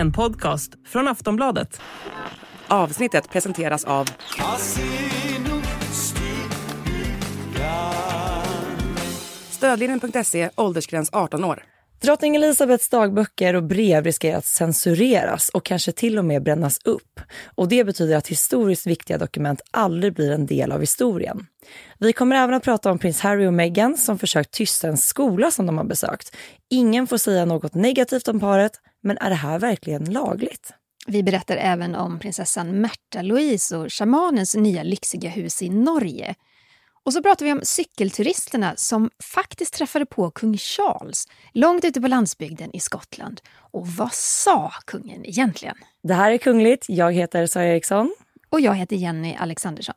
En podcast från Aftonbladet. Avsnittet presenteras av Stödlinjen.se, åldersgräns 18 år. Drottning Elizabeths dagböcker och brev riskerar att censureras och kanske till och med brännas upp. Och det betyder att historiskt viktiga dokument aldrig blir en del av historien. Vi kommer även att prata om prins Harry och Meghan som försökt tysta en skola som de har besökt. Ingen får säga något negativt om paret, men är det här verkligen lagligt? Vi berättar även om prinsessan Märta Louise och shamanens nya lyxiga hus i Norge. Och så pratar vi om cykelturisterna som faktiskt träffade på kung Charles långt ute på landsbygden i Skottland. Och vad sa kungen egentligen? Det här är Kungligt. Jag heter Sara Eriksson. Och jag heter Jenny Alexandersson.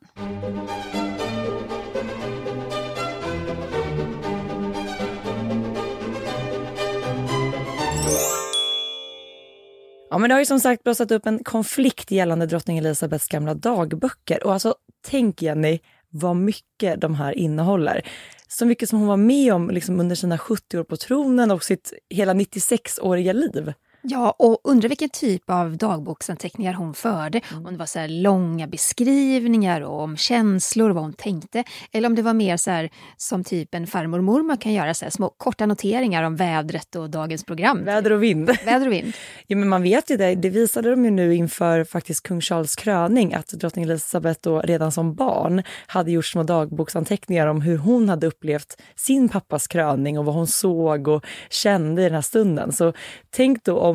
Ja, men det har ju som sagt blossat upp en konflikt gällande drottning Elisabeths gamla dagböcker. Och alltså, tänk Jenny, vad mycket de här innehåller. Så mycket som hon var med om liksom under sina 70 år på tronen och sitt hela 96-åriga liv. Ja, och undrar vilken typ av dagboksanteckningar hon förde. Mm. Om det var så här långa beskrivningar och om känslor och vad hon tänkte. Eller om det var mer så här, som typ en farmor och mormor kan göra, så här, små korta noteringar om vädret och dagens program. Väder och vind. Väder och vind. Ja, men man vet ju det, det visade de ju nu inför faktiskt kung Charles kröning, att drottning Elizabeth då redan som barn hade gjort små dagboksanteckningar om hur hon hade upplevt sin pappas kröning och vad hon såg och kände i den här stunden. Så tänk då om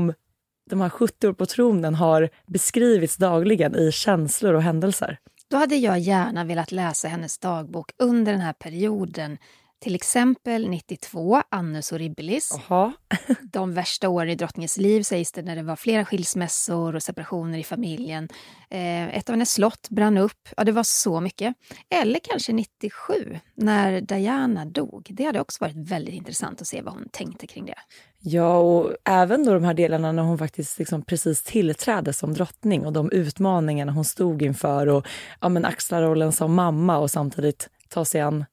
de här 70 år på tronen har beskrivits dagligen i känslor och händelser. Då hade jag gärna velat läsa hennes dagbok under den här perioden. Till exempel 92, Annus Horribilis. Jaha. De värsta åren i drottningens liv sägs det när det var flera skilsmässor och separationer i familjen. Eh, ett av hennes slott brann upp. Ja, det var så mycket. Eller kanske 97, när Diana dog. Det hade också varit väldigt intressant att se vad hon tänkte kring det. Ja, och även då de här delarna när hon faktiskt liksom precis tillträdde som drottning och de utmaningarna hon stod inför och ja, men axla rollen som mamma och samtidigt ta sig an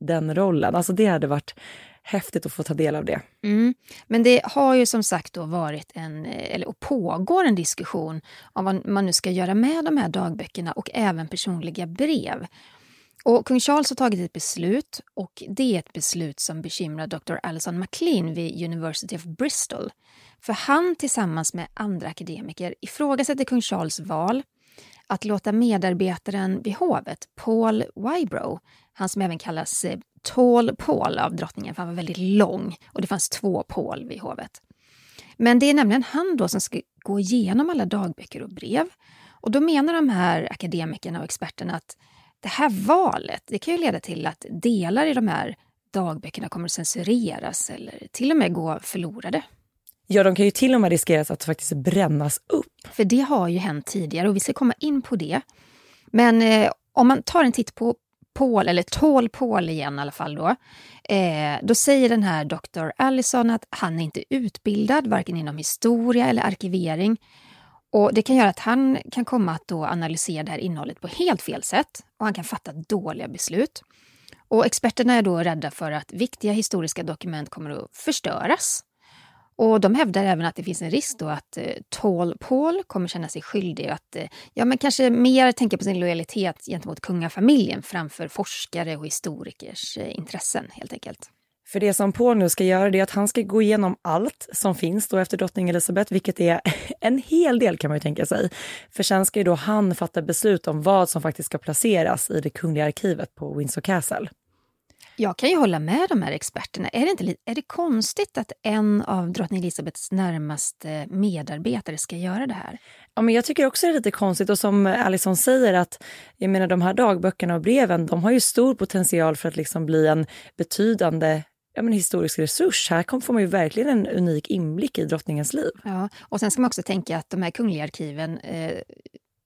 den rollen. Alltså det hade varit häftigt att få ta del av det. Mm. Men det har ju som sagt då varit en, eh, eller och pågår en diskussion om vad man nu ska göra med de här dagböckerna och även personliga brev. Och kung Charles har tagit ett beslut och det är ett beslut som bekymrar Dr. Alison MacLean vid University of Bristol. För han tillsammans med andra akademiker ifrågasätter kung Charles val att låta medarbetaren vid hovet, Paul Wybrow, han som även kallas eh, Tall Paul av drottningen, för han var väldigt lång och det fanns två Paul vid hovet. Men det är nämligen han då som ska gå igenom alla dagböcker och brev. Och då menar de här akademikerna och experterna att det här valet, det kan ju leda till att delar i de här dagböckerna kommer att censureras eller till och med gå förlorade. Ja, de kan ju till och med riskeras att faktiskt brännas upp. För det har ju hänt tidigare och vi ska komma in på det. Men eh, om man tar en titt på Paul, eller Tall Paul igen i alla fall då, eh, då säger den här Dr. Allison att han är inte utbildad varken inom historia eller arkivering. Och Det kan göra att han kan komma att då analysera det här innehållet på helt fel sätt och han kan fatta dåliga beslut. Och Experterna är då rädda för att viktiga historiska dokument kommer att förstöras. Och De hävdar även att det finns en risk då att eh, Tall Paul kommer känna sig skyldig att eh, ja, men kanske mer tänka på sin lojalitet gentemot kungafamiljen framför forskare och historikers eh, intressen helt enkelt. För det som Paul nu ska göra det är att han ska gå igenom allt som finns då efter drottning Elizabeth, vilket är en hel del kan man ju tänka sig. För sen ska ju då han fatta beslut om vad som faktiskt ska placeras i det kungliga arkivet på Windsor Castle. Jag kan ju hålla med de här experterna. Är det, inte, är det konstigt att en av drottning Elizabeths närmaste medarbetare ska göra det här? Ja, men jag tycker också det är lite konstigt och som Alison säger att jag menar de här dagböckerna och breven, de har ju stor potential för att liksom bli en betydande ja, men historisk resurs. Här kom- får man ju verkligen en unik inblick i drottningens liv. Ja, och sen ska man också tänka att de här kungliga arkiven, eh,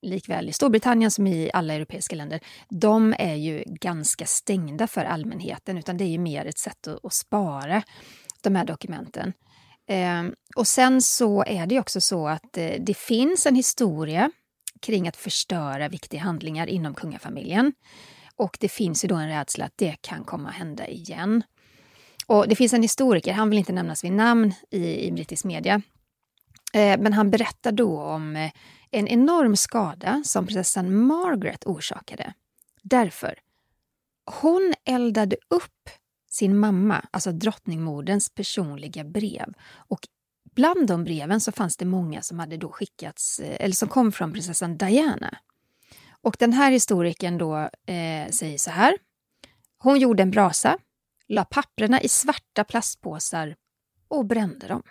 likväl i Storbritannien som i alla europeiska länder, de är ju ganska stängda för allmänheten, utan det är ju mer ett sätt att, att spara de här dokumenten. Eh, och sen så är det ju också så att eh, det finns en historia kring att förstöra viktiga handlingar inom kungafamiljen. Och det finns ju då en rädsla att det kan komma att hända igen. Och det finns en historiker, han vill inte nämnas vid namn i, i brittisk media, Eh, men han berättar då om eh, en enorm skada som prinsessan Margaret orsakade. Därför, hon eldade upp sin mamma, alltså drottningmoderns personliga brev. Och bland de breven så fanns det många som hade då skickats, eh, eller som kom från prinsessan Diana. Och den här historikern då eh, säger så här. Hon gjorde en brasa, la papprena i svarta plastpåsar och brände dem.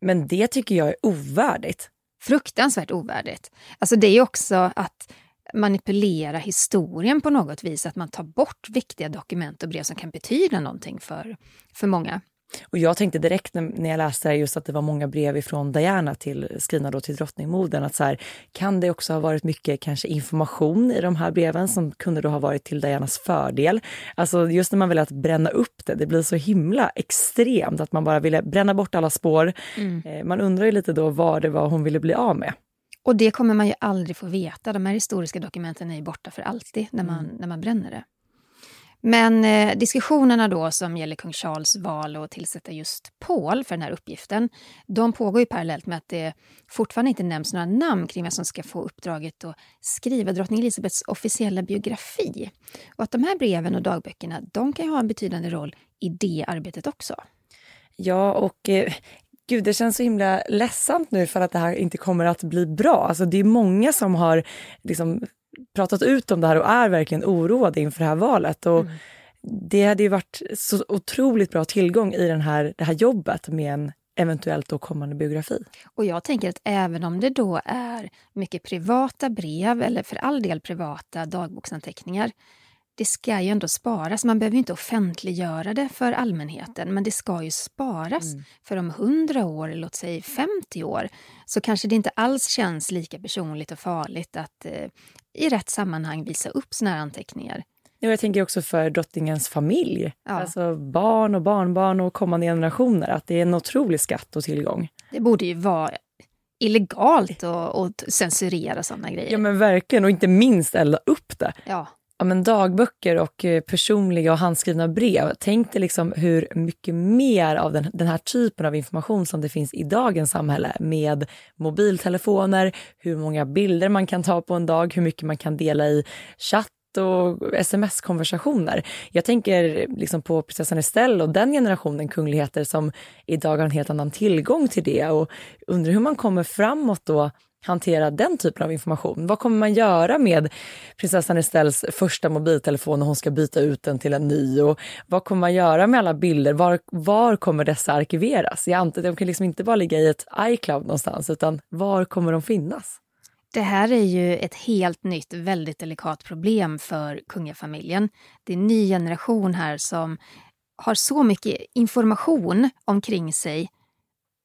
Men det tycker jag är ovärdigt. Fruktansvärt ovärdigt. Alltså det är också att manipulera historien på något vis, att man tar bort viktiga dokument och brev som kan betyda någonting för, för många. Och jag tänkte direkt när, jag läste det just att det var många brev ifrån Diana till, skrivna då till drottningmodern, att så här, kan det också ha varit mycket kanske information i de här breven som kunde då ha varit till Dianas fördel? Alltså just när man vill att bränna upp det, det blir så himla extremt att man bara ville bränna bort alla spår. Mm. Eh, man undrar ju lite då vad det var hon ville bli av med. Och det kommer man ju aldrig få veta. De här historiska dokumenten är ju borta för alltid när man, mm. när man bränner det. Men eh, diskussionerna då som gäller kung Charles val att tillsätta just Paul för den här uppgiften, de pågår ju parallellt med att det fortfarande inte nämns några namn kring vem som ska få uppdraget att skriva drottning Elizabeths officiella biografi. Och att de här breven och dagböckerna, de kan ju ha en betydande roll i det arbetet också. Ja, och eh, Gud, det känns så himla ledsamt nu för att det här inte kommer att bli bra. Alltså, det är många som har liksom pratat ut om det här och är verkligen oroade inför det här valet. Och mm. Det hade ju varit så otroligt bra tillgång i den här, det här jobbet med en eventuellt då kommande biografi. Och jag tänker att även om det då är mycket privata brev eller för all del privata dagboksanteckningar det ska ju ändå sparas. Man behöver inte offentliggöra det för allmänheten, men det ska ju sparas. Mm. För om 100 år, låt säga 50 år, så kanske det inte alls känns lika personligt och farligt att eh, i rätt sammanhang visa upp såna här anteckningar. Jag tänker också för drottningens familj, ja. alltså barn och barnbarn och kommande generationer, att det är en otrolig skatt och tillgång. Det borde ju vara illegalt att censurera sådana grejer. Ja men verkligen, och inte minst elda upp det. Ja ja, men dagböcker och eh, personliga och handskrivna brev. Tänk dig liksom hur mycket mer av den, den här typen av information som det finns i dagens samhälle med mobiltelefoner, hur många bilder man kan ta på en dag, hur mycket man kan dela i chatt och sms-konversationer. Jag tänker liksom på prinsessan Estelle och den generationen kungligheter som idag har en helt annan tillgång till det och undrar hur man kommer framåt då hantera den typen av information? Vad kommer man göra med prinsessan Estelles första mobiltelefon när hon ska byta ut den till en ny? Och vad kommer man göra med alla bilder? Var, var kommer dessa arkiveras? Jag antar att de kan liksom inte bara ligga i ett iCloud någonstans, utan var kommer de finnas? Det här är ju ett helt nytt, väldigt delikat problem för kungafamiljen. Det är en ny generation här som har så mycket information omkring sig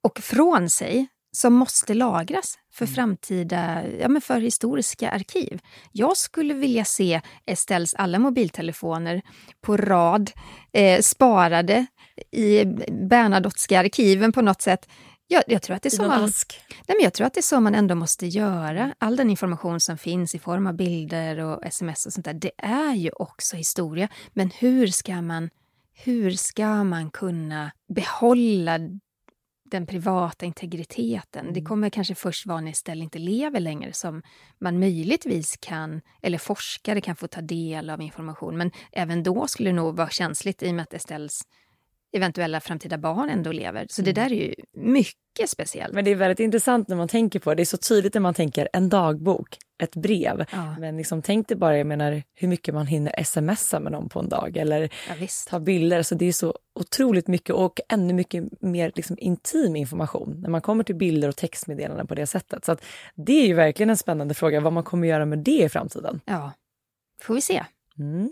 och från sig som måste lagras för mm. framtida, ja men för historiska arkiv. Jag skulle vilja se Estelles alla mobiltelefoner på rad, eh, sparade i Bernadotteska arkiven på något sätt. Jag, jag, tror att det är så man, ask. Nej, men jag tror att det är så man ändå måste göra. All den information som finns i form av bilder och sms och sånt där, det är ju också historia. Men hur ska man, hur ska man kunna behålla den privata integriteten. Mm. Det kommer kanske först vara när Estelle inte lever längre som man möjligtvis kan, eller forskare kan få ta del av information. Men även då skulle det nog vara känsligt i och med att Estelles eventuella framtida barn ändå lever. Så det mm. där är ju mycket speciellt. Men det är väldigt intressant när man tänker på det. Det är så tydligt när man tänker en dagbok, ett brev. Ja. Men liksom, tänk dig bara jag menar, hur mycket man hinner smsa med någon på en dag eller ja, ta bilder. Alltså, det är så otroligt mycket och ännu mycket mer liksom, intim information när man kommer till bilder och textmeddelanden på det sättet. Så det är ju verkligen en spännande fråga vad man kommer göra med det i framtiden. Ja, får vi se. Mm.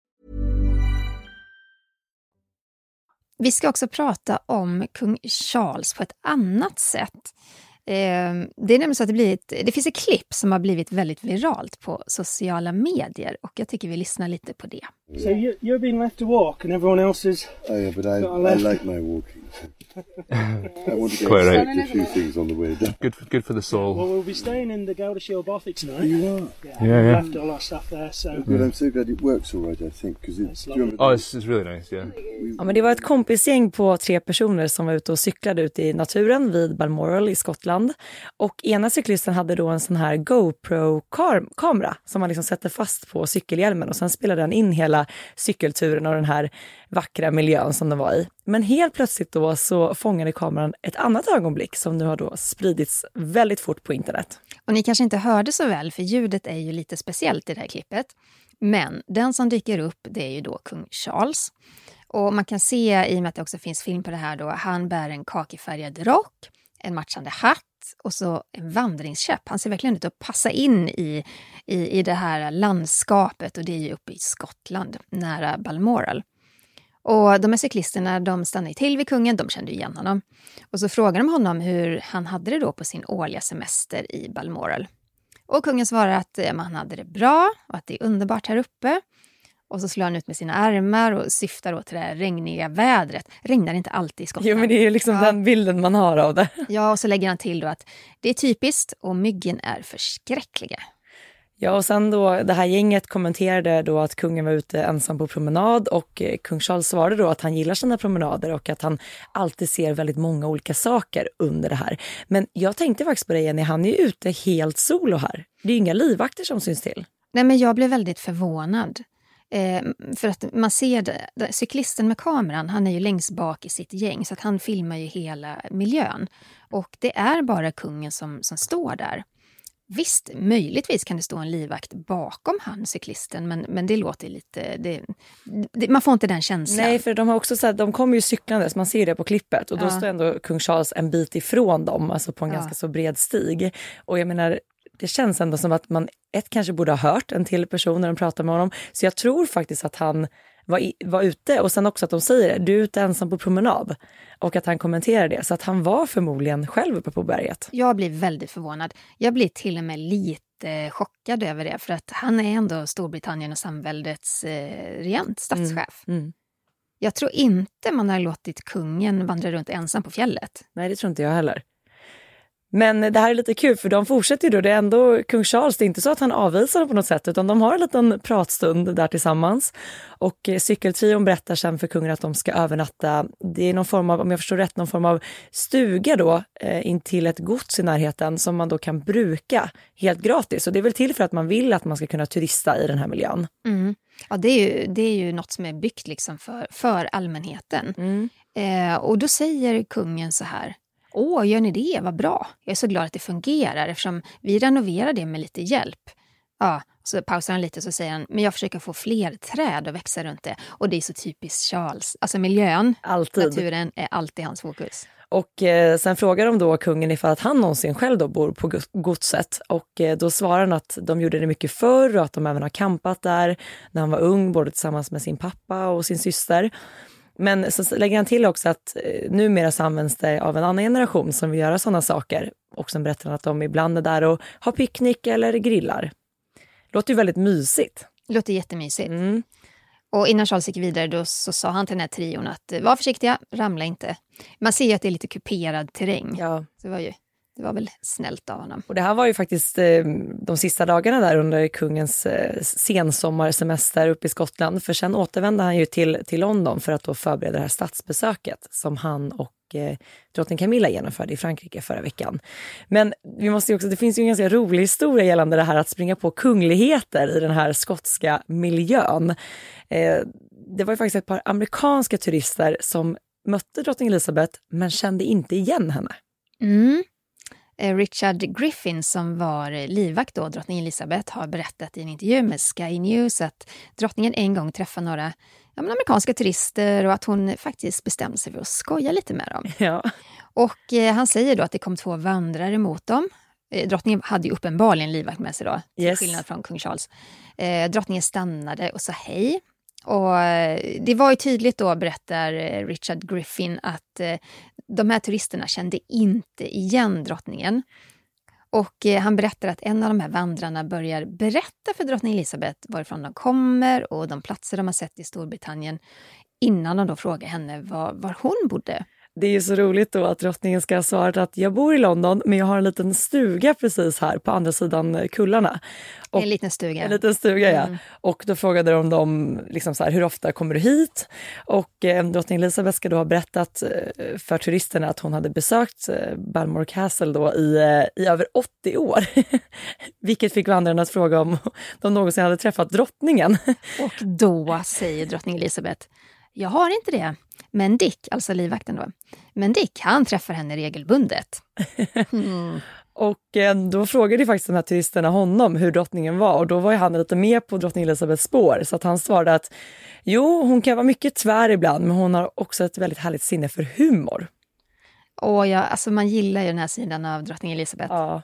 Vi ska också prata om kung Charles på ett annat sätt. Eh, det är nämligen så att det, blivit, det finns ett klipp som har blivit väldigt viralt på sociala medier och jag tycker vi lyssnar lite på det. So you, you're being left to walk and everyone else is... Oh yeah, but I, Got a I left. like my walking. I want to get Quite right. a few things on the way down. Good for, good for the soul. Well, we'll be staying in the Gaudashire Bothy tonight. You are. Yeah, Yeah, yeah. left all our stuff there, so... But I'm so glad it works all right, I think, because It's it's... lovely. do you Oh, it's, it's really nice. Yeah. Ja, men det var ett kompisgäng på tre personer som var ute och cyklade ute i naturen vid Balmoral i Skottland. Och ena cyklisten hade då en sån här GoPro-kamera som man liksom sätter fast på cykelhjälmen och sen spelar den in hela cykelturen och den här vackra miljön som den var i. Men helt plötsligt då så fångade kameran ett annat ögonblick som nu har då spridits väldigt fort på internet. Och ni kanske inte hörde så väl, för ljudet är ju lite speciellt i det här klippet. Men den som dyker upp, det är ju då kung Charles. Och man kan se, i och med att det också finns film på det här, då, han bär en kakifärgad rock, en matchande hatt och så en vandringskäpp. Han ser verkligen ut att passa in i, i, i det här landskapet och det är ju uppe i Skottland, nära Balmoral. Och de här cyklisterna de stannade till vid kungen, de kände igen honom. Och så frågade de honom hur han hade det då på sin årliga semester i Balmoral. Och kungen svarar att eh, han hade det bra och att det är underbart här uppe. Och så slår han ut med sina armar och syftar då till det här regniga vädret. Regnar inte alltid i Skottland? Jo, men det är ju liksom Ja. den bilden man har av det. Ja, och så lägger han till då att det är typiskt och myggen är förskräckliga. Ja, och sen då det här gänget kommenterade då att kungen var ute ensam på promenad och eh, kung Charles svarade då att han gillar sina promenader och att han alltid ser väldigt många olika saker under det här. Men jag tänkte faktiskt på det Jenny, han är ju ute helt solo här. Det är ju inga livvakter som syns till. Nej, men jag blev väldigt förvånad. Eh, för att man ser det- cyklisten med kameran, han är ju längst bak i sitt gäng så att han filmar ju hela miljön. Och det är bara kungen som, som står där. Visst, möjligtvis kan det stå en livvakt bakom han, cyklisten, men, men det låter lite... Det, det, man får inte den känslan. Nej, för de har också så här, de kommer ju cyklandes, man ser det på klippet och då Ja. står ändå kung Charles en bit ifrån dem, alltså på en Ja. ganska så bred stig. Och jag menar, det känns ändå som att man ett kanske borde ha hört en till person när de pratar med honom. Så jag tror faktiskt att han var, var ute och sen också att de säger det, du är ute ensam på promenad. Och att han kommenterar det, så att han var förmodligen själv uppe på berget. Jag blir väldigt förvånad. Jag blir till och med lite chockad över det, för att han är ändå Storbritannien och samväldets eh, regent, statschef. Mm. Jag tror inte man har låtit kungen vandra runt ensam på fjället. Nej, det tror inte jag heller. Men det här är lite kul för de fortsätter ju då. Det är ändå kung Charles, det är inte så att han avvisar dem på något sätt utan de har en liten pratstund där tillsammans. Och eh, cykeltrion berättar sen för kungen att de ska övernatta, det är någon form av, om jag förstår rätt, någon form av stuga då eh, in till ett gods i närheten som man då kan bruka helt gratis. Och det är väl till för att man vill att man ska kunna turista i den här miljön. Mm. Ja, det, är ju, det är ju något som är byggt liksom för, för allmänheten. Eh, och då säger kungen så här. Åh, gör ni det? Vad bra. Jag är så glad att det fungerar eftersom vi renoverar det med lite hjälp. Ja, så pausar han lite och så säger han, men jag försöker få fler träd att växa runt det. Och det är så typiskt Charles. Alltså miljön, Alltid. naturen är alltid hans fokus. Och eh, sen frågar de då kungen ifall att han någonsin själv då bor på go- godset. Och eh, då svarar han att de gjorde det mycket förr och att de även har campat där när han var ung, både tillsammans med sin pappa och sin syster. Men så lägger han till också att eh, numera så används det av en annan generation som vill göra sådana saker. Och sen berättar han att de ibland är där och har picknick eller grillar. Låter ju väldigt mysigt. Låter jättemysigt. Mm. Och innan Charles gick vidare då så sa han till den här trion att eh, var försiktiga, ramla inte. Man ser ju att det är lite kuperad terräng. Ja. Det var ju det var väl snällt av honom. Och det här var ju faktiskt eh, de sista dagarna där under kungens eh, sensommarsemester uppe i Skottland. För sen återvände han ju till, till London för att då förbereda det här statsbesöket som han och eh, drottning Camilla genomförde i Frankrike förra veckan. Men vi måste också, det finns ju en ganska rolig historia gällande det här att springa på kungligheter i den här skotska miljön. Eh, det var ju faktiskt ett par amerikanska turister som mötte drottning Elizabeth men kände inte igen henne. Mm. Eh, Richard Griffin som var livvakt då, drottning Elizabeth, har berättat i en intervju med Sky News att drottningen en gång träffade några ja, amerikanska turister och att hon faktiskt bestämde sig för att skoja lite med dem. Ja. Och eh, han säger då att det kom två vandrare mot dem. Eh, drottningen hade ju uppenbarligen livvakt med sig då, till Yes. skillnad från kung Charles. Eh, drottningen stannade och sa hej. Och eh, det var ju tydligt då, berättar eh, Richard Griffin, att eh, de här turisterna kände inte igen drottningen. Och eh, han berättar att en av de här vandrarna börjar berätta för drottning Elizabeth varifrån de kommer och de platser de har sett i Storbritannien innan de då frågar henne var, var hon bodde. Det är ju så roligt då att drottningen ska ha svarat att jag bor i London men jag har en liten stuga precis här på andra sidan kullarna. Och, en liten stuga. En liten stuga, ja. Mm. Och då frågade de dem liksom så här, hur ofta kommer du hit? Och eh, drottning Elizabeth ska då ha berättat eh, för turisterna att hon hade besökt eh, Balmoral Castle då i, eh, i över 80 år. Vilket fick vandrarna att fråga om de någonsin hade träffat drottningen. och då säger drottning Elizabeth, jag har inte det. Men Dick, alltså livvakten då, men Dick han träffar henne regelbundet. Mm. och eh, då frågade faktiskt de här turisterna honom hur drottningen var och då var han lite mer på drottning Elizabeths spår så att han svarade att jo, hon kan vara mycket tvär ibland men hon har också ett väldigt härligt sinne för humor. Och ja, alltså man gillar ju den här sidan av drottning Elizabeth. Ja.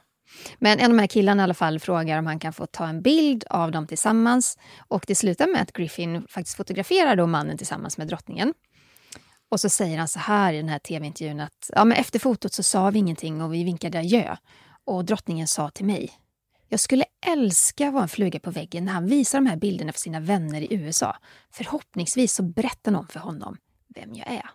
Men en av de här killarna i alla fall frågar om han kan få ta en bild av dem tillsammans. Och det slutar med att Griffin faktiskt fotograferar då mannen tillsammans med drottningen. Och så säger han så här i den här tv-intervjun att ja, men efter fotot så sa vi ingenting och vi vinkade adjö. Och drottningen sa till mig jag skulle älska att vara en fluga på väggen när han visar de här bilderna för sina vänner i USA. Förhoppningsvis så berättar någon för honom vem jag är.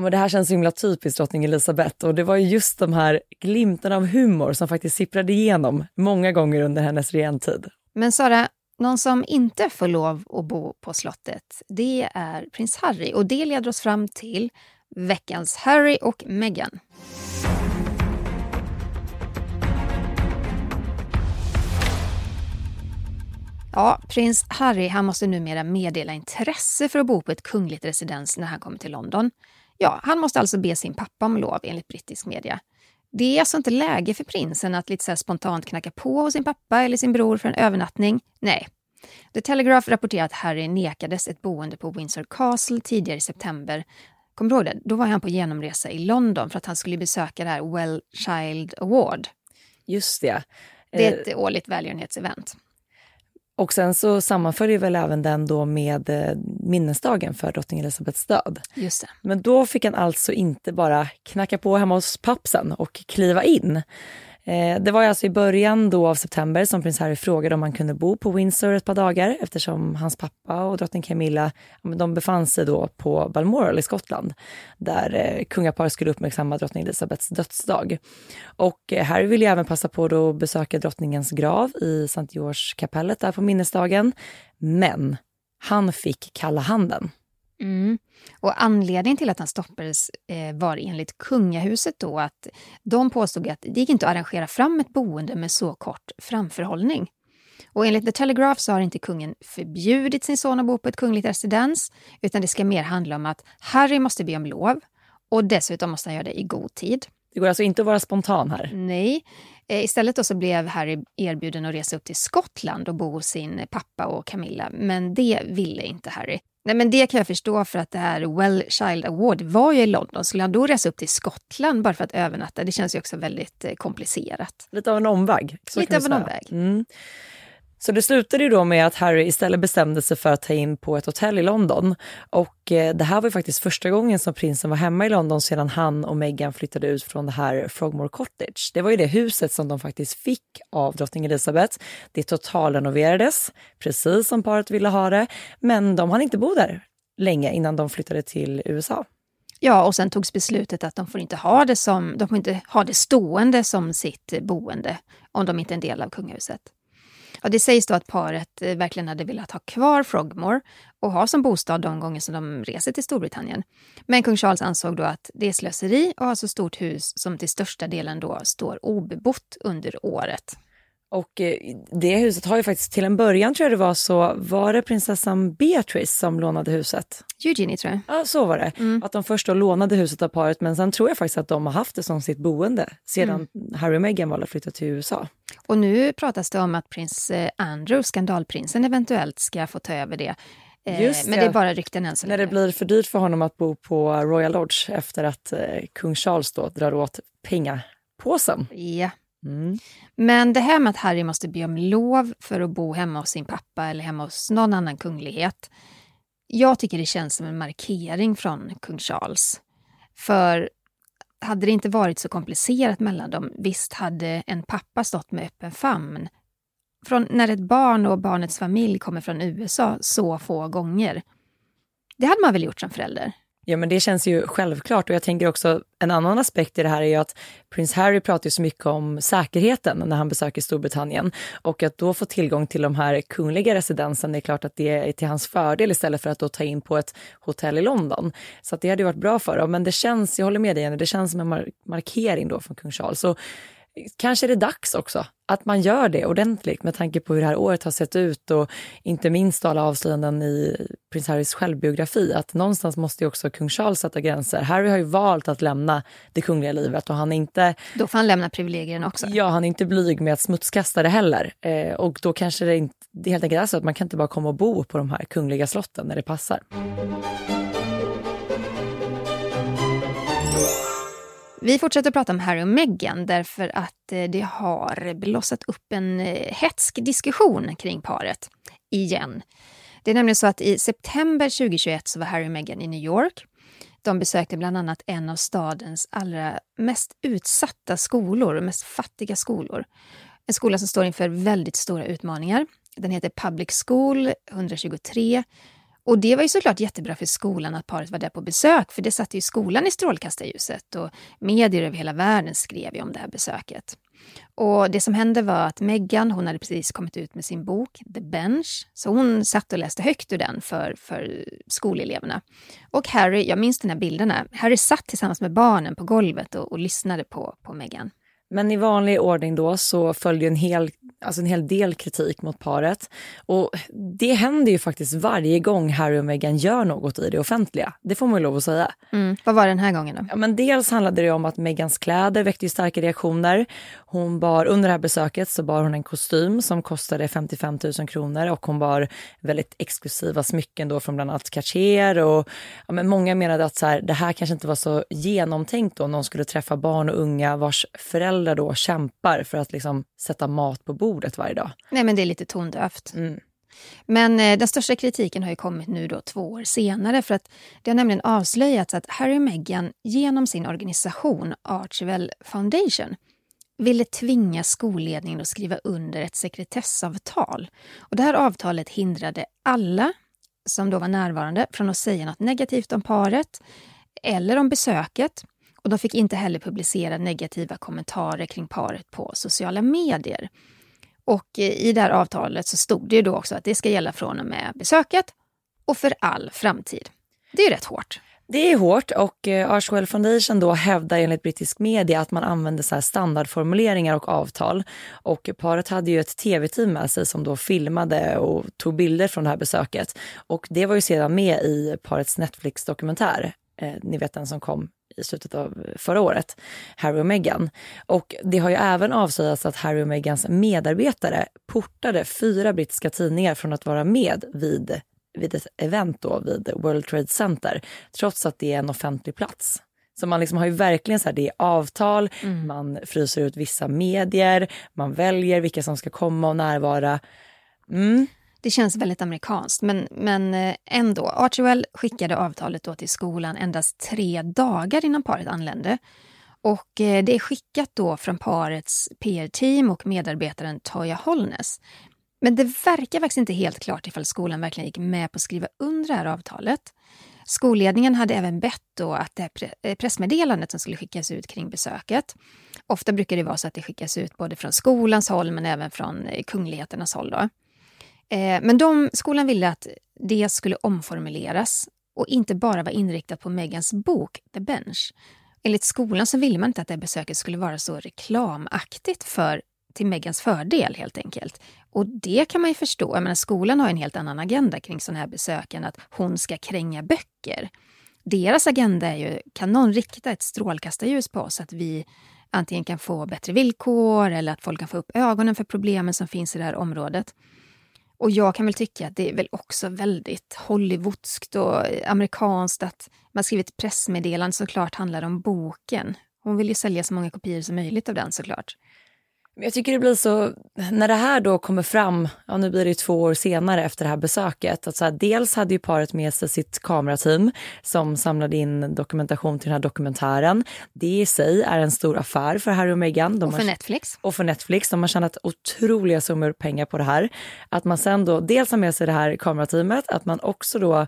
Men det här känns så himla typiskt drottning Elizabeth och det var ju just de här glimtarna av humor som faktiskt sipprade igenom många gånger under hennes regentid. Men Sara, någon som inte får lov att bo på slottet, det är prins Harry. Och det leder oss fram till veckans Harry och Meghan. Ja, prins Harry han måste numera meddela intresse för att bo på ett kungligt residens när han kommer till London. Ja, han måste alltså be sin pappa om lov enligt brittisk media. Det är alltså inte läge för prinsen att lite så spontant knacka på hos sin pappa eller sin bror för en övernattning. Nej. The Telegraph rapporterar att Harry nekades ett boende på Windsor Castle tidigare i september. Kommer du ihåg det? Då var han på genomresa i London för att han skulle besöka det här Well Child Award. Just det. Det är ett årligt välgörenhetsevent. Och sen så sammanföljer väl även den då med eh, minnesdagen för drottning Elizabeths död. Just det. Men då fick han alltså inte bara knacka på hemma hos pappsen och kliva in. Eh, det var alltså i början då av september som prins Harry frågade om han kunde bo på Windsor ett par dagar eftersom hans pappa och drottning Camilla de befann sig då på Balmoral i Skottland där eh, kungaparet skulle uppmärksamma drottning Elizabeths dödsdag. Och eh, Harry ville även passa på att besöka drottningens grav i St. George-kapellet där på minnesdagen. Men han fick kalla handen. Mm. Och anledningen till att han stoppades eh, var enligt kungahuset då att de påstod att det gick inte att arrangera fram ett boende med så kort framförhållning. Och enligt The Telegraph så har inte kungen förbjudit sin son att bo på ett kungligt residens, utan det ska mer handla om att Harry måste be om lov och dessutom måste han göra det i god tid. Det går alltså inte att vara spontan här? Nej. Eh, istället då så blev Harry erbjuden att resa upp till Skottland och bo hos sin pappa och Camilla, men det ville inte Harry. Nej, men det kan jag förstå för att det här Well Child Award var ju i London. Skulle han då resa upp till Skottland bara för att övernatta? Det känns ju också väldigt eh, komplicerat. Lite av en omväg. Lite av en omväg. Mm. Så det slutade ju då med att Harry istället bestämde sig för att ta in på ett hotell i London. Och eh, det här var ju faktiskt första gången som prinsen var hemma i London sedan han och Meghan flyttade ut från det här Frogmore Cottage. Det var ju det huset som de faktiskt fick av drottning Elizabeth. Det totalrenoverades, precis som paret ville ha det, men de hann inte bo där länge innan de flyttade till USA. Ja, och sen togs beslutet att de får inte ha det, som, de får inte ha det stående som sitt boende om de inte är en del av kungahuset. Ja, det sägs då att paret eh, verkligen hade velat ha kvar Frogmore och ha som bostad de gånger som de reser till Storbritannien. Men kung Charles ansåg då att det är slöseri att ha så stort hus som till största delen då står obebott under året. Och eh, det huset har ju faktiskt, till en början tror jag det var så, var det prinsessan Beatrice som lånade huset? Eugenie tror jag. Ja, så var det. Mm. Att de först då lånade huset av paret, men sen tror jag faktiskt att de har haft det som sitt boende sedan mm. Harry och Meghan valde att flytta till USA. Och nu pratas det om att prins eh, Andrew, skandalprinsen, eventuellt ska få ta över det. Eh, Just men det är bara rykten än så länge. När det blir för dyrt för honom att bo på Royal Lodge efter att kung Charles då drar åt pengapåsen. Ja. Mm. Men det här med att Harry måste be om lov för att bo hemma hos sin pappa eller hemma hos någon annan kunglighet. jag tycker det känns som en markering från kung Charles. För hade det inte varit så komplicerat mellan dem, visst hade en pappa stått med öppen famn från när ett barn och barnets familj kommer från USA så få gånger. Det hade man väl gjort som förälder? Ja, men det känns ju självklart och jag tänker också en annan aspekt i det här är ju att prins Harry pratar ju så mycket om säkerheten när han besöker Storbritannien och att då få tillgång till de här kungliga residensen, det är klart att det är till hans fördel istället för att då ta in på ett hotell i London. Så att det hade ju varit bra för dem, men det känns, jag håller med dig Jenny, det känns som en markering då från kung Charles. Så kanske är det dags också att man gör det ordentligt med tanke på hur det här året har sett ut och inte minst alla avslöjanden i prins Harrys självbiografi. Att någonstans måste ju också kung Charles sätta gränser. Harry har ju valt att lämna det kungliga livet och han är inte... Då får han lämna privilegierna också. Ja, han är inte blyg med att smutskasta det heller. Eh, och då kanske det, inte, det helt enkelt är så att man kan inte bara komma och bo på de här kungliga slotten när det passar. Vi fortsätter prata om Harry och Meghan därför att eh, det har blossat upp en eh, hetsk diskussion kring paret. Igen. Det är nämligen så att i september 2021 så var Harry och Meghan i New York. De besökte bland annat en av stadens allra mest utsatta skolor och mest fattiga skolor. En skola som står inför väldigt stora utmaningar. Den heter Public School 123 och det var ju såklart jättebra för skolan att paret var där på besök, för det satte ju skolan i strålkastarljuset och medier över hela världen skrev ju om det här besöket. Och det som hände var att Meghan, hon hade precis kommit ut med sin bok The Bench, så hon satt och läste högt ur den för, för skoleleverna. Och Harry, jag minns de här bilderna, Harry satt tillsammans med barnen på golvet och, och lyssnade på, på Meghan. Men i vanlig ordning då så följde en hel, alltså en hel del kritik mot paret. Och det händer ju faktiskt varje gång Harry och Meghan gör något i det offentliga. Det får man ju lov att säga. Mm. Vad var det den här gången då? Ja, men dels handlade det om att Meghans kläder väckte ju starka reaktioner. Hon bar, under det här besöket så bar hon en kostym som kostade 55 000 kronor och hon bar väldigt exklusiva smycken då från bland annat Cartier. Och, ja, men många menade att så här, det här kanske inte var så genomtänkt då någon skulle träffa barn och unga vars föräldrar föräldrar då kämpar för att liksom sätta mat på bordet varje dag. Nej, men det är lite tondövt. Mm. Men eh, den största kritiken har ju kommit nu då två år senare för att det har nämligen avslöjats att Harry och Meghan genom sin organisation Archewell Foundation ville tvinga skolledningen att skriva under ett sekretessavtal. Och det här avtalet hindrade alla som då var närvarande från att säga något negativt om paret eller om besöket och de fick inte heller publicera negativa kommentarer kring paret på sociala medier. Och eh, i det här avtalet så stod det ju då också att det ska gälla från och med besöket och för all framtid. Det är ju rätt hårt. Det är hårt och eh, Foundation då hävdar enligt brittisk media att man använder så standardformuleringar och avtal. Och paret hade ju ett tv-team med sig som då filmade och tog bilder från det här besöket. Och det var ju sedan med i parets Netflix-dokumentär. Eh, ni vet den som kom i slutet av förra året, Harry och Meghan. Och det har ju även avslöjats att Harry och Meghans medarbetare portade fyra brittiska tidningar från att vara med vid, vid ett event då vid World Trade Center, trots att det är en offentlig plats. Så man liksom har ju verkligen så här, det är avtal, mm. man fryser ut vissa medier, man väljer vilka som ska komma och närvara. Mm. Det känns väldigt amerikanskt, men, men eh, ändå. Archewell skickade avtalet då till skolan endast tre dagar innan paret anlände. Och eh, det är skickat då från parets PR-team och medarbetaren Toya Holness. Men det verkar faktiskt inte helt klart ifall skolan verkligen gick med på att skriva under det här avtalet. Skolledningen hade även bett då att det här eh, pressmeddelandet som skulle skickas ut kring besöket. Ofta brukar det vara så att det skickas ut både från skolans håll men även från kungligheternas håll. Då. Eh, men de, skolan ville att det skulle omformuleras och inte bara vara inriktat på Megans bok The Bench. Enligt skolan så ville man inte att det besöket skulle vara så reklamaktigt för, till Megans fördel helt enkelt. Och det kan man ju förstå. Jag menar, skolan har en helt annan agenda kring sådana här besök än att hon ska kränga böcker. Deras agenda är ju, kan någon rikta ett strålkastarljus på oss så att vi antingen kan få bättre villkor eller att folk kan få upp ögonen för problemen som finns i det här området. Och jag kan väl tycka att det är väl också väldigt hollywoodskt och amerikanskt att man skriver ett pressmeddelande som såklart handlar om boken. Hon vill ju sälja så många kopior som möjligt av den såklart. Jag tycker det blir så, när det här då kommer fram, ja nu blir det två år senare efter det här besöket, att så här, dels hade ju paret med sig sitt kamerateam som samlade in dokumentation till den här dokumentären. Det i sig är en stor affär för Harry och Meghan. och för Netflix. Och för Netflix. De har tjänat otroliga summor pengar på det här. Att man sen då dels har med sig det här kamerateamet, att man också då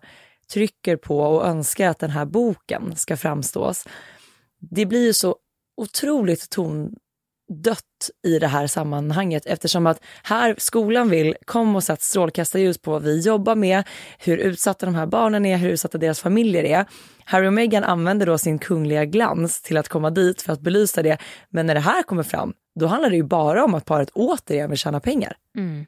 trycker på och önskar att den här boken ska framstås. Det blir ju så otroligt ton dött i det här sammanhanget eftersom att här skolan vill kom och sätta strålkastarljus på vad vi jobbar med, hur utsatta de här barnen är, hur utsatta deras familjer är. Harry och Meghan använder då sin kungliga glans till att komma dit för att belysa det. Men när det här kommer fram, då handlar det ju bara om att paret återigen vill tjäna pengar. Mm.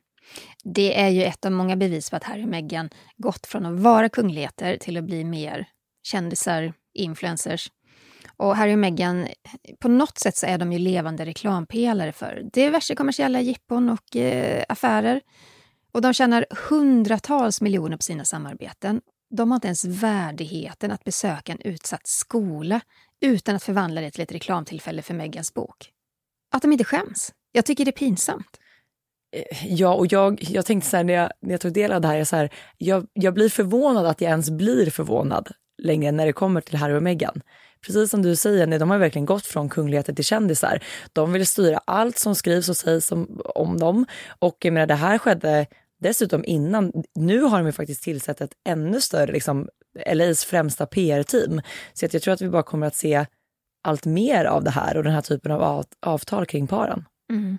Det är ju ett av många bevis på att Harry och Meghan gått från att vara kungligheter till att bli mer kändisar, influencers. Och Harry och Meghan, på något sätt så är de ju levande reklampelare för diverse kommersiella jippon och eh, affärer. Och de tjänar hundratals miljoner på sina samarbeten. De har inte ens värdigheten att besöka en utsatt skola utan att förvandla det till ett reklamtillfälle för Meghans bok. Att de inte skäms. Jag tycker det är pinsamt. Eh, ja, och jag, jag tänkte så här när jag, när jag tog del av det här, jag, så här, jag, jag blir förvånad att jag ens blir förvånad längre när det kommer till Harry och Meghan precis som du säger, de har verkligen gått från kungligheter till kändisar. De vill styra allt som skrivs och sägs om, om dem. Och jag menar, det här skedde dessutom innan. Nu har de ju faktiskt tillsatt ett ännu större, liksom, LAs främsta PR-team. Så att jag tror att vi bara kommer att se allt mer av det här och den här typen av avtal kring paren. Mm.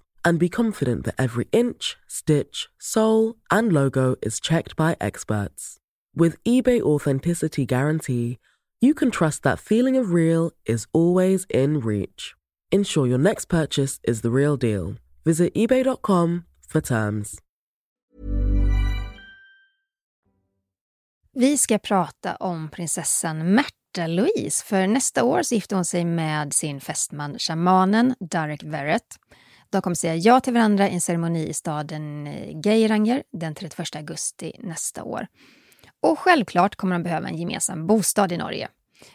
and be confident that every inch, stitch, sole, and logo is checked by experts. With eBay Authenticity Guarantee, you can trust that feeling of real is always in reach. Ensure your next purchase is the real deal. Visit eBay.com for terms. Vi ska prata om prinsessan Märta Louise, för nästa år så gifter hon sig med sin fästman shamanen Derek Verrett. De kommer säga ja till varandra i en ceremoni i staden eh, Geiranger den 31 augusti nästa år. Och självklart kommer de behöva en gemensam bostad i Norge.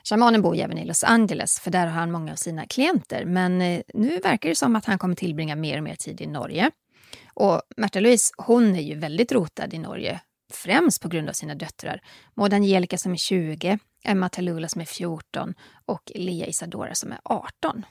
Shamanen bor ju även i Los Angeles, för där har han många av sina klienter. Men eh, nu verkar det som att han kommer tillbringa mer och mer tid i Norge. Och Märta Louise, hon är ju väldigt rotad i Norge, främst på grund av sina döttrar. Maud Angelica som är 20, Emma Talula som är 14 och Lea Isadora som är 18.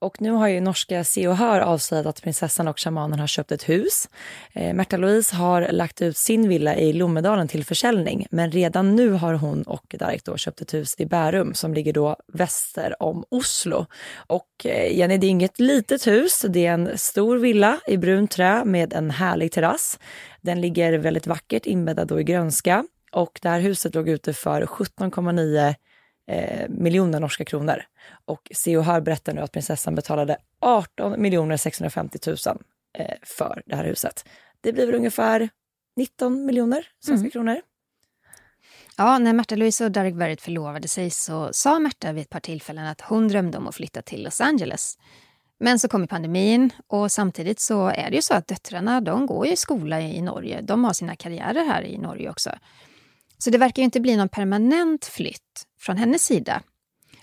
Och nu har ju norska Se och Hör avslöjat att prinsessan och shamanen har köpt ett hus. Eh, Märta Louise har lagt ut sin villa i Lommedalen till försäljning, men redan nu har hon och Darek då köpt ett hus i Bärum som ligger då väster om Oslo. Och eh, Jenny, det är inget litet hus, det är en stor villa i brunt trä med en härlig terrass. Den ligger väldigt vackert inbäddad då i grönska och det här huset låg ute för 17,9 eh, miljoner norska kronor. Och Hör berättar nu att prinsessan betalade 18 miljoner 650 000 eh, för det här huset. Det blir väl ungefär 19 miljoner svenska mm. kronor. Ja, när Märta Louise och Derek Verrett förlovade sig så sa Märta vid ett par tillfällen att hon drömde om att flytta till Los Angeles. Men så kom pandemin och samtidigt så är det ju så att döttrarna de går i skola i Norge. De har sina karriärer här i Norge också. Så det verkar inte bli någon permanent flytt från hennes sida.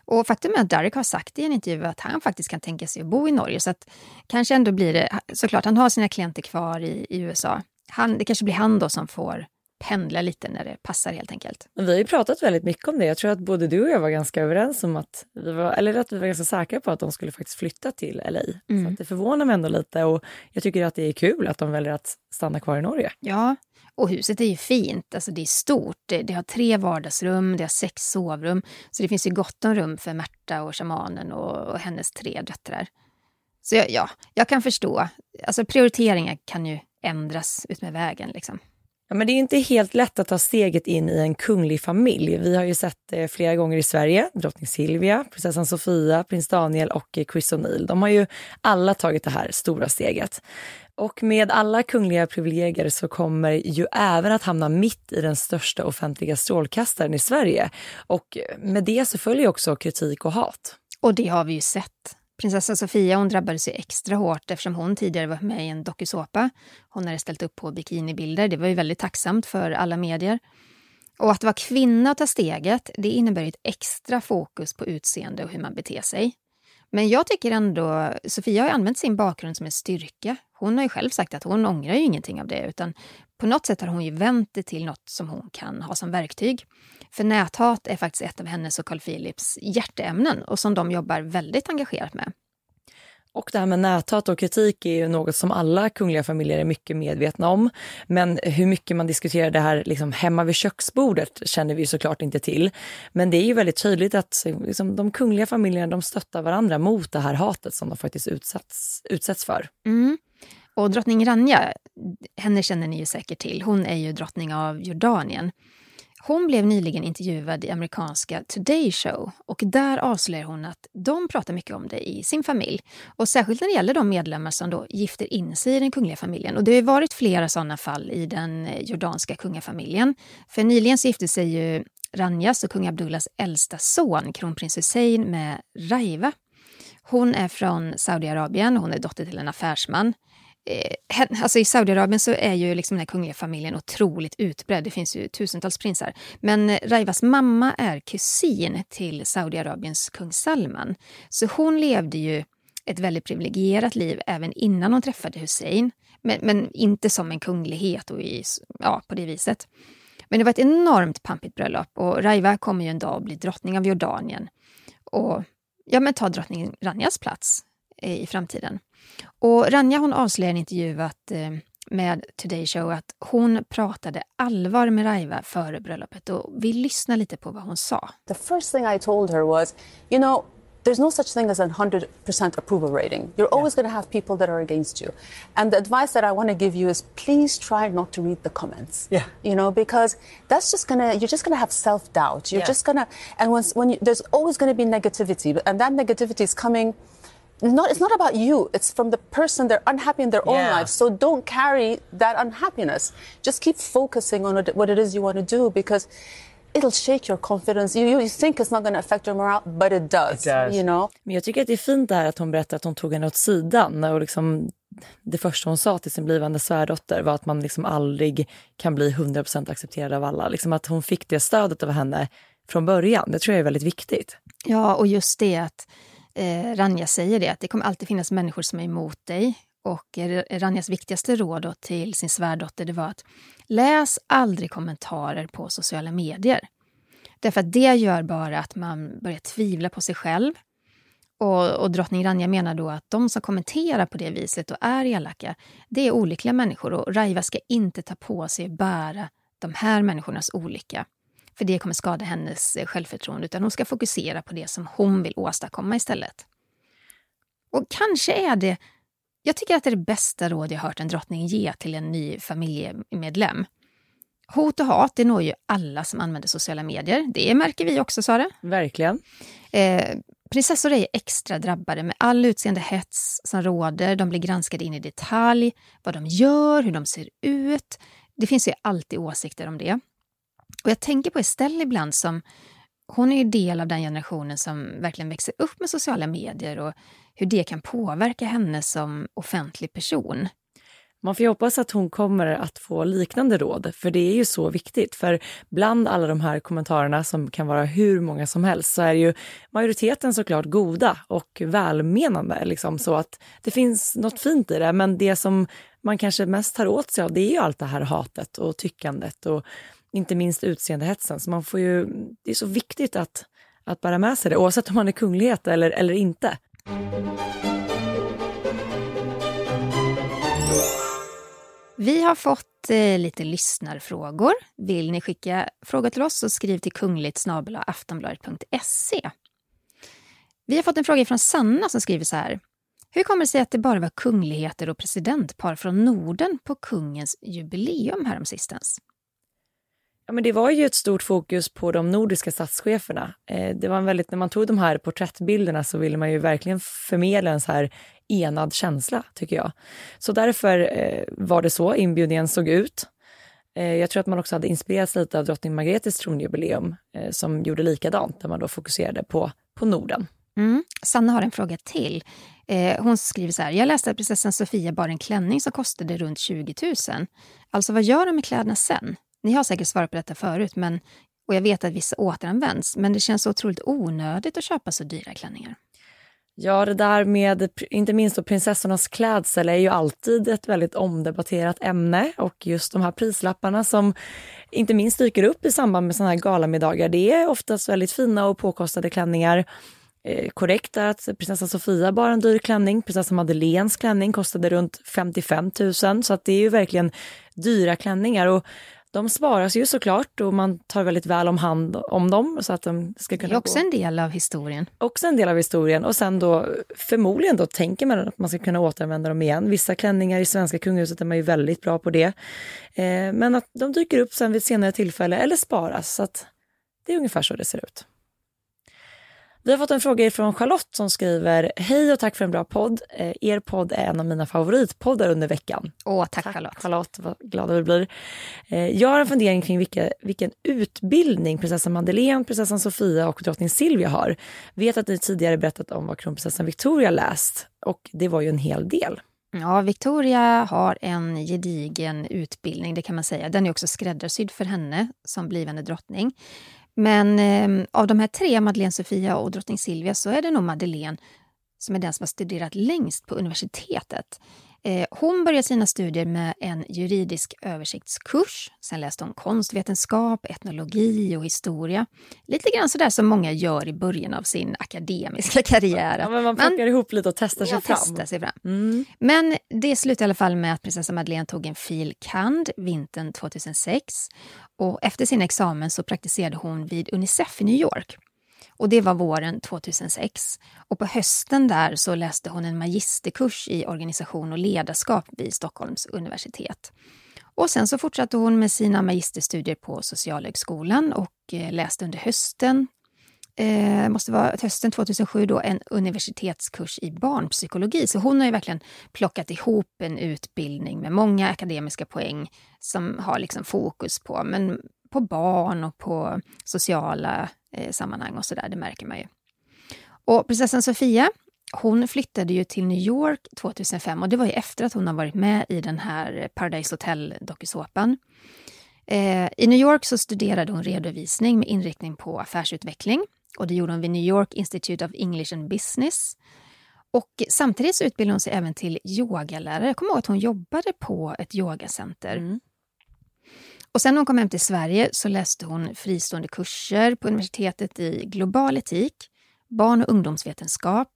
Och faktum är att Derek har sagt i en intervju att han faktiskt kan tänka sig att bo i Norge. Så att kanske ändå blir det, såklart han har sina klienter kvar i, i USA. Han, det kanske blir han då som får pendla lite när det passar helt enkelt. Vi har ju pratat väldigt mycket om det. Jag tror att både du och jag var ganska överens om att vi var, eller att vi var ganska säkra på att de skulle faktiskt flytta till LA. Mm. Så det förvånar mig ändå lite och jag tycker att det är kul att de väljer att stanna kvar i Norge. Ja, och huset är ju fint, alltså det är stort. Det, det, har tre vardagsrum, det har sex sovrum. Så det finns ju gott om rum för Märta och shamanen och, och hennes tre döttrar. Så jag, ja, jag kan förstå. Alltså prioriteringar kan ju ändras utmed vägen. Liksom. Ja, men det är inte helt lätt att ta steget in i en kunglig familj. Vi har ju sett det flera gånger i Sverige. Drottning Silvia, prinsessan Sofia, prins Daniel och eh, Chris O'Neill. De har ju alla tagit det här stora steget. Och med alla kungliga privilegier så kommer ju även att hamna mitt i den största offentliga strålkastaren i Sverige. Och eh, med det så följer också kritik och hat. Och det har vi ju sett. Prinsessa Sofia hon drabbades ju extra hårt eftersom hon tidigare var med i en dokusåpa. Hon hade ställt upp på bikinibilder. Det var ju väldigt tacksamt för alla medier. Och att vara kvinna och ta steget, det innebär ett extra fokus på utseende och hur man beter sig. Men jag tycker ändå, Sofia har använt sin bakgrund som en styrka. Hon har ju själv sagt att hon ångrar ju ingenting av det, utan på något sätt har hon ju vänt det till något som hon kan ha som verktyg. För näthat är faktiskt ett av hennes och Carl Philips hjärteämnen och som de jobbar väldigt engagerat med. Och det här med näthat och kritik är ju något som alla kungliga familjer är mycket medvetna om. Men hur mycket man diskuterar det här liksom hemma vid köksbordet känner vi såklart inte till. Men det är ju väldigt tydligt att liksom, de kungliga familjerna de stöttar varandra mot det här hatet som de faktiskt utsätts, utsätts för. Mm. Och drottning Rania, henne känner ni ju säkert till. Hon är ju drottning av Jordanien. Hon blev nyligen intervjuad i amerikanska Today Show och där avslöjar hon att de pratar mycket om det i sin familj. Och särskilt när det gäller de medlemmar som då gifter in sig i den kungliga familjen. Och det har varit flera sådana fall i den eh, jordanska kungafamiljen. För nyligen så gifte sig ju Ranjas och kung Abdullahs äldsta son, kronprins Hussein, med Raiva. Hon är från Saudiarabien, hon är dotter till en affärsman. Eh, alltså I Saudiarabien så är ju liksom den här kungliga familjen otroligt utbredd. Det finns ju tusentals prinsar. Men Raivas mamma är kusin till Saudiarabiens kung Salman. Så hon levde ju ett väldigt privilegierat liv även innan hon träffade Hussein. Men, men inte som en kunglighet och i, ja, på det viset. Men det var ett enormt pampigt bröllop och Raiva kommer ju en dag att bli drottning av Jordanien och ja, men ta drottning Ranjas plats i framtiden. Och Ranja hon avslöjar i en intervju att, eh, med Today Show att hon pratade allvar med Raiva före bröllopet och vi lyssnar lite på vad hon sa. The first thing I told her was, you know, there's no such thing as a 100% approval rating. You're always yeah. going to have people that are against you. And the advice that I want to give you is please try not to read the comments. Yeah. You know, because that's just going to, you're just going to have self doubt. You're yeah. just going to, and once, when you, there's always going to be negativity, and that negativity is coming not, it's not about you. It's from the person. They're unhappy in their own yeah. life. So don't carry that unhappiness. Just keep focusing on what it is you want to do because it'll shake your confidence. You, you think it's not going to affect your morale, but it does, it does. You know? Men jag tycker att det är fint där att hon berättar att hon tog henne åt sidan och liksom det första hon sa till sin blivande svärdotter var att man liksom aldrig kan bli 100% accepterad av alla. Liksom att hon fick det stödet av henne från början. Det tror jag är väldigt viktigt. Ja, och just det att eh, Ranja säger det, att det kommer alltid finnas människor som är emot dig. Och eh, Ranjas viktigaste råd till sin svärdotter det var att läs aldrig kommentarer på sociala medier. Därför att det gör bara att man börjar tvivla på sig själv. Och, och drottning Ranja menar då att de som kommenterar på det viset och är elaka, det är olyckliga människor och Raiva ska inte ta på sig att bära de här människornas olycka. För det kommer skada hennes eh, självförtroende, utan hon ska fokusera på det som hon vill åstadkomma istället. Och kanske är det, jag tycker att det är det bästa råd jag hört en drottning ge till en ny familjemedlem. Hot och hat, det når ju alla som använder sociala medier. Det märker vi också, Sara. Verkligen. Eh, prinsessor är extra drabbade med all utseende hets som råder. De blir granskade in i detalj, vad de gör, hur de ser ut. Det finns ju alltid åsikter om det. Och jag tänker på Estelle ibland som hon är ju del av den generationen som verkligen växer upp med sociala medier och hur det kan påverka henne som offentlig person. Man får hoppas att hon kommer att få liknande råd, för det är ju så viktigt. För bland alla de här kommentarerna som kan vara hur många som helst så är ju majoriteten såklart goda och välmenande. Liksom, så att det finns något fint i det, men det som man kanske mest tar åt sig av det är ju allt det här hatet och tyckandet och inte minst utseendehetsen. Så man får ju, det är så viktigt att, att bära med sig det, oavsett om man är kunglighet eller, eller inte. Vi har fått eh, lite lyssnarfrågor. Vill ni skicka frågor till oss så skriv till kungligt aftonbladet.se. Vi har fått en fråga från Sanna som skriver så här. Hur kommer det sig att det bara var kungligheter och presidentpar från Norden på kungens jubileum häromsistens? Ja, men det var ju ett stort fokus på de nordiska statscheferna. Eh, det var en väldigt, när man tog de här porträttbilderna så ville man ju verkligen förmedla en så här enad känsla, tycker jag. Så därför eh, var det så inbjudningen såg ut. Eh, jag tror att man också hade inspirerats lite av drottning Margretes tronjubileum eh, som gjorde likadant, där man då fokuserade på, på Norden. Mm. Sanna har en fråga till. Eh, hon skriver så här. Jag läste att prinsessan Sofia bar en klänning som kostade runt 20 000. Alltså vad gör de med kläderna sen? Ni har säkert svarat på detta förut, men, och jag vet att vissa återanvänds, men det känns så otroligt onödigt att köpa så dyra klänningar. Ja, det där med inte minst då prinsessornas klädsel är ju alltid ett väldigt omdebatterat ämne och just de här prislapparna som inte minst dyker upp i samband med sådana här galamiddagar, det är oftast väldigt fina och påkostade klänningar. Eh, korrekt är att prinsessa Sofia bar en dyr klänning. Prinsessa Madeleines klänning kostade runt 55 000 så att det är ju verkligen dyra klänningar. Och de sparas ju såklart och man tar väldigt väl om hand om dem. Så att de ska kunna det är också gå. en del av historien. Också en del av historien. Och sen då förmodligen då tänker man att man ska kunna återanvända dem igen. Vissa klänningar i svenska kungahuset är man ju väldigt bra på det. Eh, men att de dyker upp sen vid ett senare tillfälle eller sparas. Så att det är ungefär så det ser ut. Vi har fått en fråga från Charlotte som skriver Hej och tack för en bra podd. Eh, er podd är en av mina favoritpoddar under veckan. Åh, tack, tack Charlotte. Charlotte, vad glada vi blir. Eh, jag har en fundering kring vilka, vilken utbildning prinsessan Madeleine, prinsessan Sofia och drottning Silvia har. Vet att ni tidigare berättat om vad kronprinsessan Victoria läst och det var ju en hel del. Ja, Victoria har en gedigen utbildning, det kan man säga. Den är också skräddarsydd för henne som blivande drottning. Men eh, av de här tre, Madeleine Sofia och drottning Silvia, så är det nog Madeleine som är den som har studerat längst på universitetet. Eh, hon började sina studier med en juridisk översiktskurs. Sen läste hon konstvetenskap, etnologi och historia. Lite grann sådär som många gör i början av sin akademiska karriär. Ja, men man plockar men, ihop lite och testar sig fram. Testar sig fram. Mm. Men det slutade i alla fall med att prinsessa Madeleine tog en fil. kand. vintern 2006. Och efter sin examen så praktiserade hon vid Unicef i New York. Och det var våren 2006. Och på hösten där så läste hon en magisterkurs i organisation och ledarskap vid Stockholms universitet. Och sen så fortsatte hon med sina magisterstudier på Socialhögskolan och eh, läste under hösten, eh, måste vara hösten 2007 då, en universitetskurs i barnpsykologi. Så hon har ju verkligen plockat ihop en utbildning med många akademiska poäng som har liksom fokus på, men på barn och på sociala eh, sammanhang och sådär, det märker man ju. Och prinsessan Sofia, hon flyttade ju till New York 2005 och det var ju efter att hon har varit med i den här eh, Paradise Hotel-dokusåpan. Eh, I New York så studerade hon redovisning med inriktning på affärsutveckling och det gjorde hon vid New York Institute of English and Business. Och samtidigt så utbildade hon sig även till yogalärare. Jag kommer ihåg att hon jobbade på ett yogacenter. Mm. Och sen när hon kom hem till Sverige så läste hon fristående kurser på universitetet i global etik, barn och ungdomsvetenskap,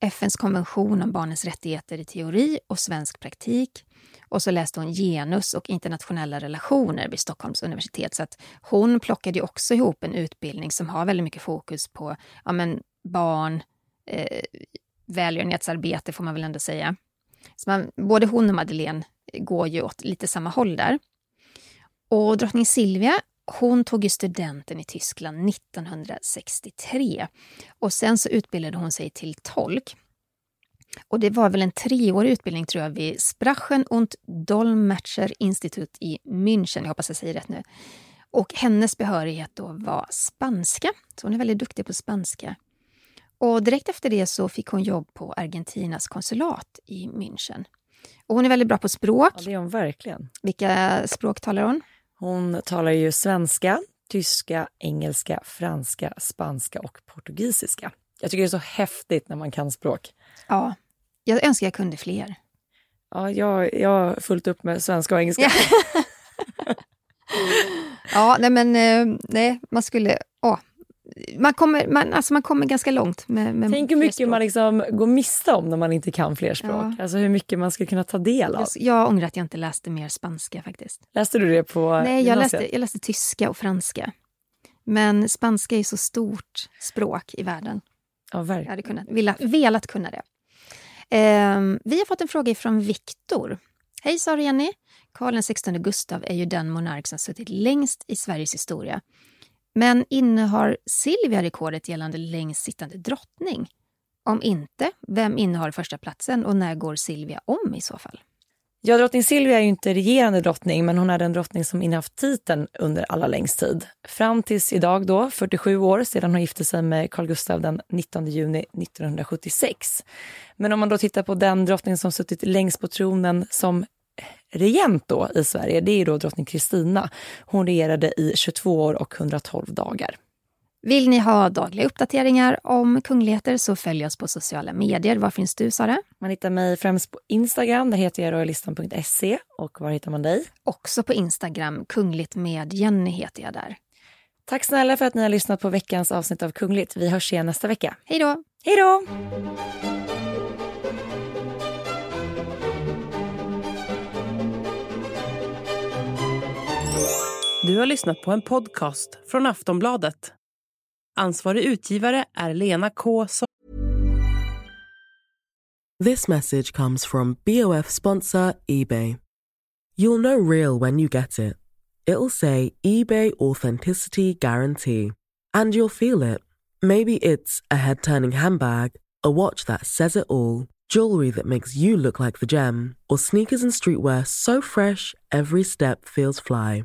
FNs konvention om barnens rättigheter i teori och svensk praktik. Och så läste hon genus och internationella relationer vid Stockholms universitet. Så att hon plockade också ihop en utbildning som har väldigt mycket fokus på ja, men barn, eh, välgörenhetsarbete får man väl ändå säga. Så man, både hon och Madeleine går ju åt lite samma håll där. Och drottning Silvia hon tog ju studenten i Tyskland 1963 och sen så utbildade hon sig till tolk. Och det var väl en treårig utbildning tror jag vid Sprachen und Dolmetscher Institut i München, jag hoppas jag säger rätt nu. Och hennes behörighet då var spanska, så hon är väldigt duktig på spanska. Och direkt efter det så fick hon jobb på Argentinas konsulat i München. Och hon är väldigt bra på språk. Ja, det är hon verkligen. Vilka språk talar hon? Hon talar ju svenska, tyska, engelska, franska, spanska och portugisiska. Jag tycker det är så häftigt när man kan språk. Ja, jag önskar jag kunde fler. Ja, jag, jag har fullt upp med svenska och engelska. ja, nej men eh, nej, man skulle... Åh, man kommer, man, alltså man kommer ganska långt med, med Tänk hur mycket språk. man liksom går miste om när man inte kan fler språk. Ja. Alltså hur mycket man ska kunna ta del av. Jag ångrar att jag inte läste mer spanska faktiskt. Läste du det på Nej, jag läste, jag läste tyska och franska. Men spanska är så stort språk i världen. Ja, verkligen. Jag hade kunnat, velat, velat kunna det. Eh, vi har fått en fråga från Viktor. Hej Sara Jenny. Karl XVI Gustav är ju den monark som suttit längst i Sveriges historia. Men innehar Silvia rekordet gällande längst sittande drottning? Om inte, vem innehar första platsen och när går Silvia om i så fall? Ja, drottning Silvia är ju inte regerande drottning, men hon är den drottning som innehaft titeln under allra längst tid. Fram tills idag då, 47 år sedan hon gifte sig med Carl Gustaf den 19 juni 1976. Men om man då tittar på den drottning som suttit längst på tronen som regent då i Sverige, det är då drottning Kristina. Hon regerade i 22 år och 112 dagar. Vill ni ha dagliga uppdateringar om kungligheter så följ oss på sociala medier. Var finns du, Sara? Man hittar mig främst på Instagram, där heter jag royalistan.se. Och var hittar man dig? Också på Instagram, kungligt med Jenny heter jag där. Tack snälla för att ni har lyssnat på veckans avsnitt av Kungligt. Vi hörs igen nästa vecka. Hej då! Hej då! Du har lyssnat på en podcast från Aftonbladet. Ansvarig utgivare är Lena K. This message comes from BOF sponsor eBay. You'll know real when you get it. It'll say eBay Authenticity Guarantee. And you'll feel it. Maybe it's a head turning handbag, a watch that says it all, jewelry that makes you look like the gem, or sneakers and streetwear so fresh every step feels fly.